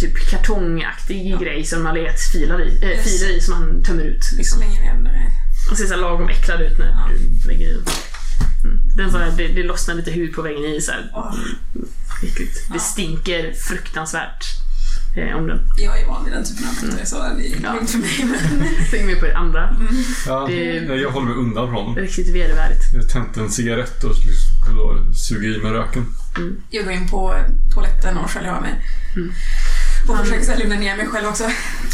typ kartongaktig grej som har legat filer i, äh, filer i som han tömmer ut. Liksom. Och ser så lagom äcklad ut när Ja. du lägger i den. Mm. Den så här, det, det lossnar lite hud på väggen i så här. Äckligt. Det stinker fruktansvärt eh, om den. jag är van vid den typen av vakter så det är Ja. lugnt för mig. Men [LAUGHS] Stänger mig på det andra. Ja, Det- jag håller mig undan från honom. Riktigt vedervärdigt. Jag tänt en cigarett och liksom, då suger i mig röken. jag går in på toaletten och sköljer av mig. Och försöker så här lugna ner mig själv också.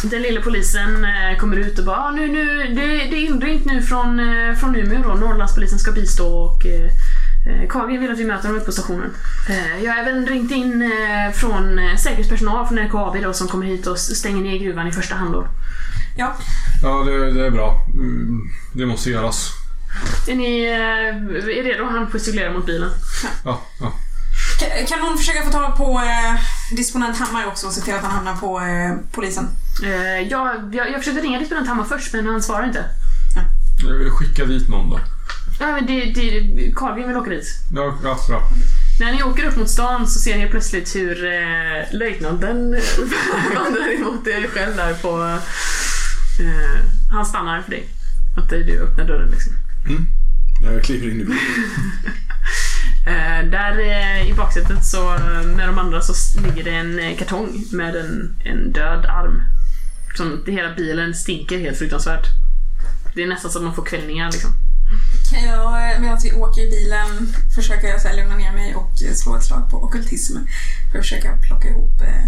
Den lilla polisen eh, kommer ut och bara ah, nu, nu, det, det är inringt nu från, eh, från Umeå då. Norrlandspolisen ska bistå och eh, Carlgren vill att vi möter dem uppe på stationen. Eh, jag har även ringt in eh, från säkerhetspersonal från LKAB då som kommer hit och stänger ner gruvan i första hand då. Ja, Ja, det, det är bra. Mm, Det måste göras. Är ni är redo? Han gestikulerar mot bilen. Ja, ja. Kan- Kan någon försöka få tag på eh, disponent Hammar också och se till att han hamnar på eh, polisen? Eh, jag, jag, jag försökte ringa disponent Hammar först men han svarar inte. Jag skickar dit någon då. Ja, men det, det, Carlgren vill åka dit. Ja, ja bra. När ni åker upp mot stan så ser ni plötsligt hur eh, löjtnanten vandrar [LAUGHS] emot er själv där på... Eh, han stannar för dig. Att eh, du öppnar dörren liksom. Jag kliver in i bilen. [LAUGHS] Eh, där eh, i baksätet så eh, med de andra så ligger det en eh, kartong med en, en död arm. Som hela bilen stinker helt fruktansvärt. Det är nästan så att man får kvällningar liksom. Jag, eh, medan vi åker i bilen, försöka så här, lugna ner mig och slå ett slag på ockultism. För att försöka plocka ihop eh,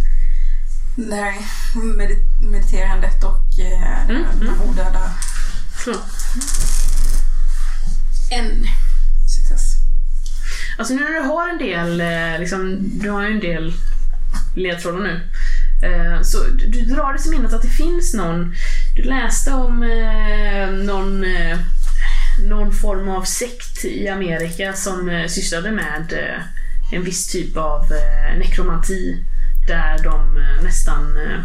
det här medit- mediterandet och eh, Mm, de här odöda. Så. En success. Alltså nu när du har en del, eh, liksom, du har ju en del ledtrådar nu. Så du, drar dig till minnet att det finns någon, du läste om någon, någon form av sekt i Amerika som eh, sysslade med eh, en viss typ av eh, nekromanti. Där de eh, nästan eh,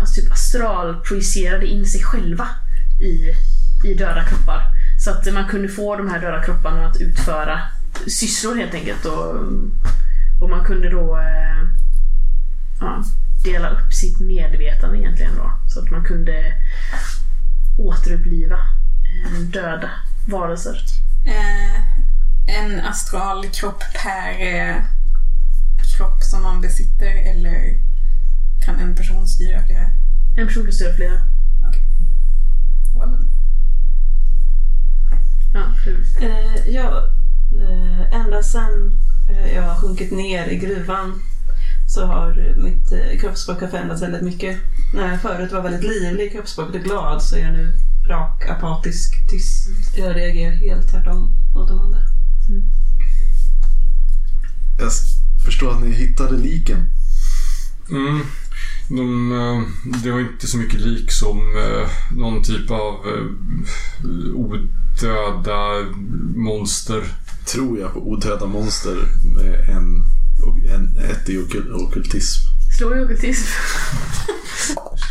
alltså typ astralprojicerade in sig själva i, i döda kroppar. Så att man kunde få de här döda kropparna att utföra sysslor helt enkelt. Och, och man kunde då eh, ja, dela upp sitt medvetande egentligen då. Så att man kunde återuppliva döda varelser. Eh, en astral kropp per eh, kropp som man besitter eller kan en person styra flera? En person kan styra flera. Well, then. Ja, hur? Eh, ja, eh, ända sedan eh, jag har sjunkit ner i gruvan så har mitt eh, kroppsspråk förändrats väldigt mycket. När jag förut var väldigt livlig, kroppsspråket och glad så är jag nu rak, apatisk, tyst. Jag reagerar helt tvärtom mot de andra. Jag s- förstår att ni hittade liken. Mm. De, eh, det var inte så mycket lik som eh, någon typ av eh, odöda monster. Tror jag på odöda monster med en, en ett i okul- ockultism. Slå i ockultism.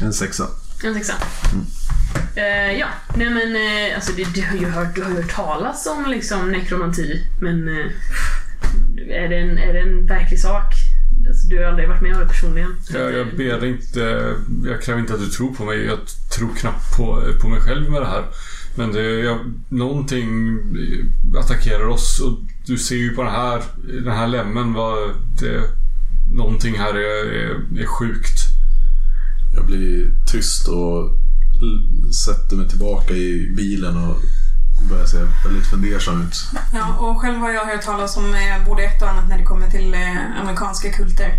En sexa. En sexa. Eh, ja, nej men uh, alltså det, du, har ju hört, du har ju hört talas om liksom nekromanti, men uh, är, det en, är det en verklig sak? Alltså, du har aldrig varit med om det personligen. Jag, jag ber dig inte, jag kräver inte att du tror på mig. Jag tror knappt på, på mig själv med det här. Men det, jag, någonting attackerar oss och du ser ju på den här, den här lämmen vad det, någonting här är, är, är sjukt. Jag blir tyst och sätter mig tillbaka i bilen och börjar se väldigt fundersam ut. Ja, och själv har jag hört talas om eh, både ett och annat när det kommer till eh, amerikanska kulter.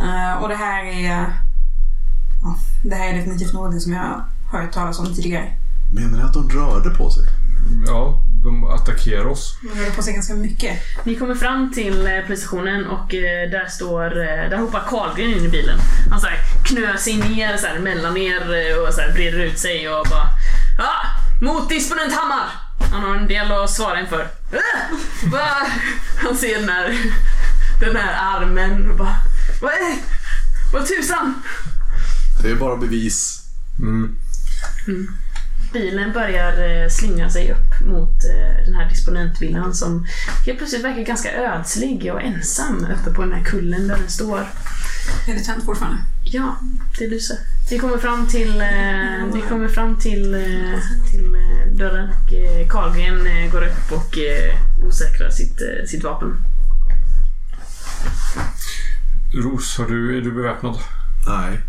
Eh, och det här är... Ja, det här är definitivt något som jag har hört talas om tidigare. Menar ni att de rörde på sig? Ja, de attackerar oss. De rörde på sig ganska mycket. Ni kommer fram till eh, polisstationen och eh, där står, eh, där hoppar Karlgren in i bilen. Han så här, knöar sig ner så här, mellan er och så här, breder ut sig och bara Ja, mot disponent Hammar! Han har en del att svara inför. Va? Han ser den här, den här armen och bara Vad är Vad tusan? Det är bara bevis. Mm. Bilen börjar eh, slingra sig upp mot eh, den här disponentvillan som helt plötsligt verkar ganska ödslig och ensam uppe på den här kullen där den står. Är det tänt fortfarande? Ja, det lyser. Vi kommer fram till, eh, vi kommer fram till, eh, till eh, dörren och eh, Karlgren eh, går upp och eh, osäkrar sitt, eh, sitt vapen. Ros, har du, är du beväpnad? Nej.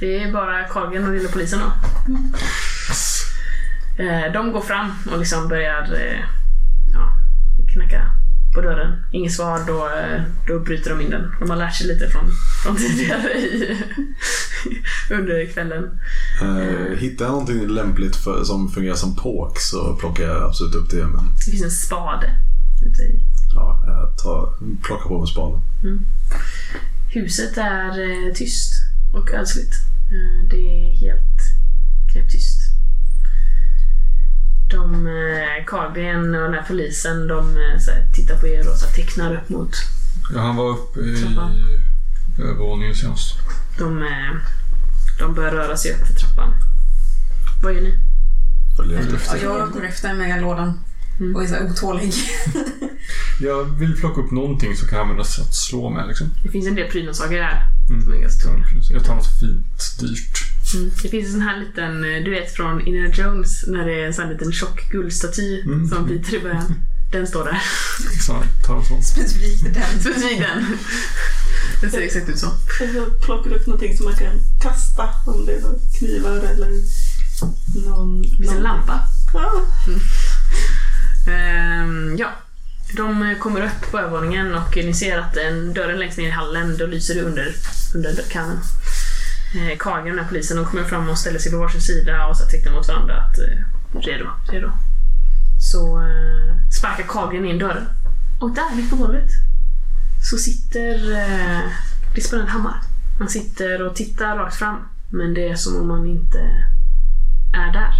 Det är bara Karlgren och lilla polisen då. Eh, de går fram och liksom börjar eh, ja, knacka på dörren. Inget svar, då, eh, då bryter de in den. De har lärt sig lite från, från tidigare i, [LAUGHS] under kvällen. Eh, hittar jag någonting lämpligt för, som fungerar som påk så plockar jag absolut upp det. Men Det finns en spade ute i. ja, jag tar, plockar på mig spaden. Huset är eh, tyst och ödsligt. Eh, det är helt knäpptyst. De, eh, Karlgren och den här polisen, de eh, så här, tittar på er och så här, tecknar upp mot. Ja, han var uppe i Trappan. övervåningen senast. De, de börjar röra sig upp för trappan. Vad gör ni? Följer Ja, efter. jag går efter med lådan Mm. och är så här otålig. [LAUGHS] Jag vill plocka upp någonting som kan användas att slå med liksom. Det finns en del prydnadssaker här Mm. som är ganska tunga. Jag tar något fint, dyrt. Mm. Det finns en sån här liten, eh, du vet från Indiana Jones, när det är en sån här liten tjock guldstaty Mm. som biter i början. Den står där. Så en sån. Specifikt den. Specifikt den. Den ser exakt ut så. Jag plockar upp någonting som man kan kasta. Om det är knivar eller någon... Det finns en någon- lampa. Ja. Ehm, ja. De eh, kommer upp på övervåningen och ni ser att en, dörren längst ner i hallen, då lyser det under, under kannen. Eh, Kagen och den här polisen, de kommer fram och ställer sig på varsin sida och så tecknar mot varandra att eh, redo, redo. så eh, sparkar Kagen in dörren. Och där, mitt på golvet, så sitter eh, disponent Hammar. Han sitter och tittar rakt fram, men det är som om han inte är där.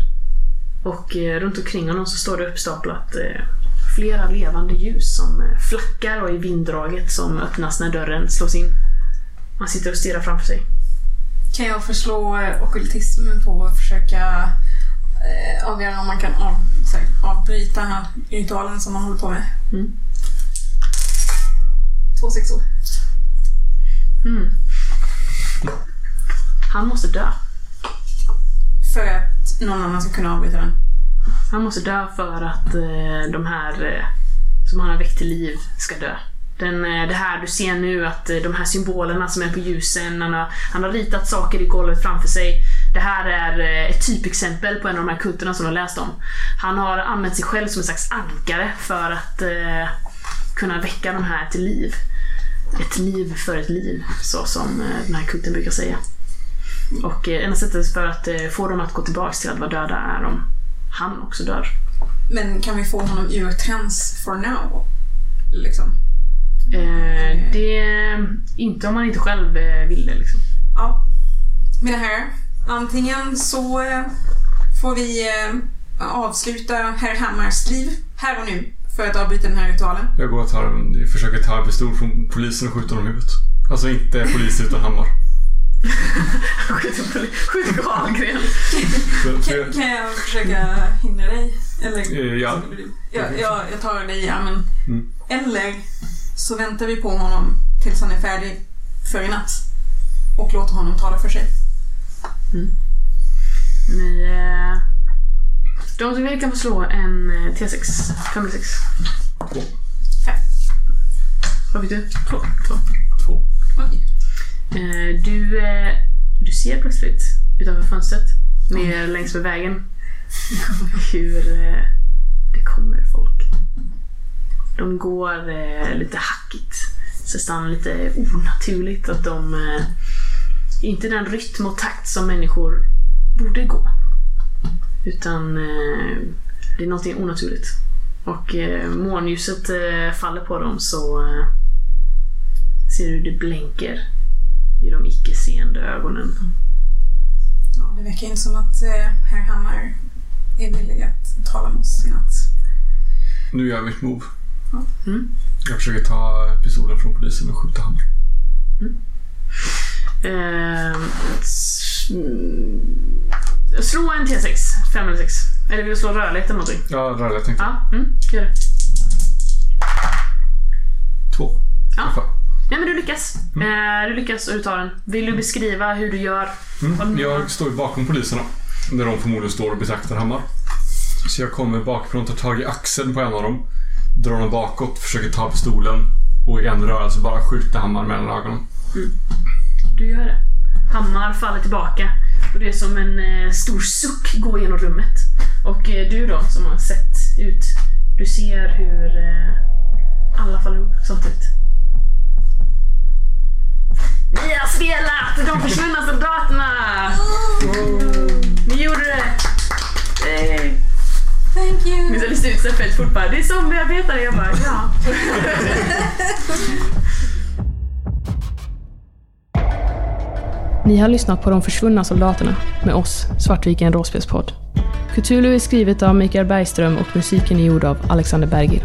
Och eh, runt omkring honom så står det uppstaplat eh, flera levande ljus som eh, flackar och i vinddraget som öppnas när dörren slås in. Han sitter och stirrar framför sig. Kan jag förslå eh, ockultismen på att försöka eh, avgöra om man kan av, här, avbryta den här ritualen som man håller på med? Mm. Två sexor. Mm. Han måste dö. För att någon annan ska kunna avbryta den. Han måste dö för att eh, de här eh, som han har väckt till liv ska dö. Den, eh, det här du ser nu, att eh, de här symbolerna som är på ljusen, han har, han har ritat saker i golvet framför sig. Det här är eh, ett typexempel på en av de här kulterna som du har läst om. Han har använt sig själv som en slags ankare för att eh, kunna väcka de här till liv. Ett liv för ett liv, så som eh, den här kulten brukar säga. Och eh, enda sättet för att eh, få dem att gå tillbaka till att vara döda är om han också dör. Men kan vi få honom ur trans for now? Liksom. Eh, det... Inte om man inte själv eh, vill det liksom. Ja. Mina herrar, antingen så eh, får vi eh, avsluta herr Hammars liv här och nu för att avbryta den här ritualen. Jag går och tar försöker ta en pistol från polisen och skjuter honom i huvudet. Alltså inte polis utan hammar. [LAUGHS] Skjut så Kan, jag, kan jag försöka hindra dig? Eller? Eh, ja. Jag, jag, jag tar dig i armen. Mm. Eller så väntar vi på honom tills han är färdig för i natt. Och låter honom tala för sig. Ni... Eh, de som vill kan få slå en eh, T6. 5 eller 6. Två. Vad fick du? Två. Två. två. Oj. Eh, du, eh, du ser plötsligt utanför fönstret, ner längs med vägen, [LAUGHS] hur eh, det kommer folk. De går lite hackigt, så nästan lite onaturligt att de inte den rytm och takt som människor borde gå. Utan det är någonting onaturligt. Och månljuset faller på dem så ser du det blänker i de icke-seende ögonen. Ja, det verkar inte som att eh, herr Hammar är villig att tala med oss i natt. Nu gör jag mitt move. Mm. Jag försöker ta pistolen från polisen och skjuta hammar. Eh, mm, slå en T6, 5 eller 6. Eller vill du slå rörlighet eller någonting? Ja, rörlighet tänkte jag. Ja, mm, gör det. Två. Ja. Nej men du lyckas. Eh, du lyckas och du tar den. Vill du beskriva hur du gör? Mm. Jag står ju bakom poliserna. Där de förmodligen står och betraktar Hammar. Så jag kommer bakifrån, tar tag i axeln på en av dem. Drar honom bakåt, försöker ta pistolen och i en rörelse bara skjuta Hammar mellan ögonen. Du gör det. Hammar faller tillbaka och det är som en eh, stor suck går genom rummet. Och eh, du då, som har sett ut, du ser hur eh, alla faller ihop samtidigt. Ni har spelat De försvunna soldaterna! Ni gjorde det! Hey. Thank you! Minns jag listar ut sig fort bara, det är zombiearbetare. Jag bara, ja. Ni har lyssnat på De försvunna soldaterna med oss, Svartviken rollspelspodd. Cthulhu är skrivet av Mikael Bergström och musiken är gjord av Alexander Bergil.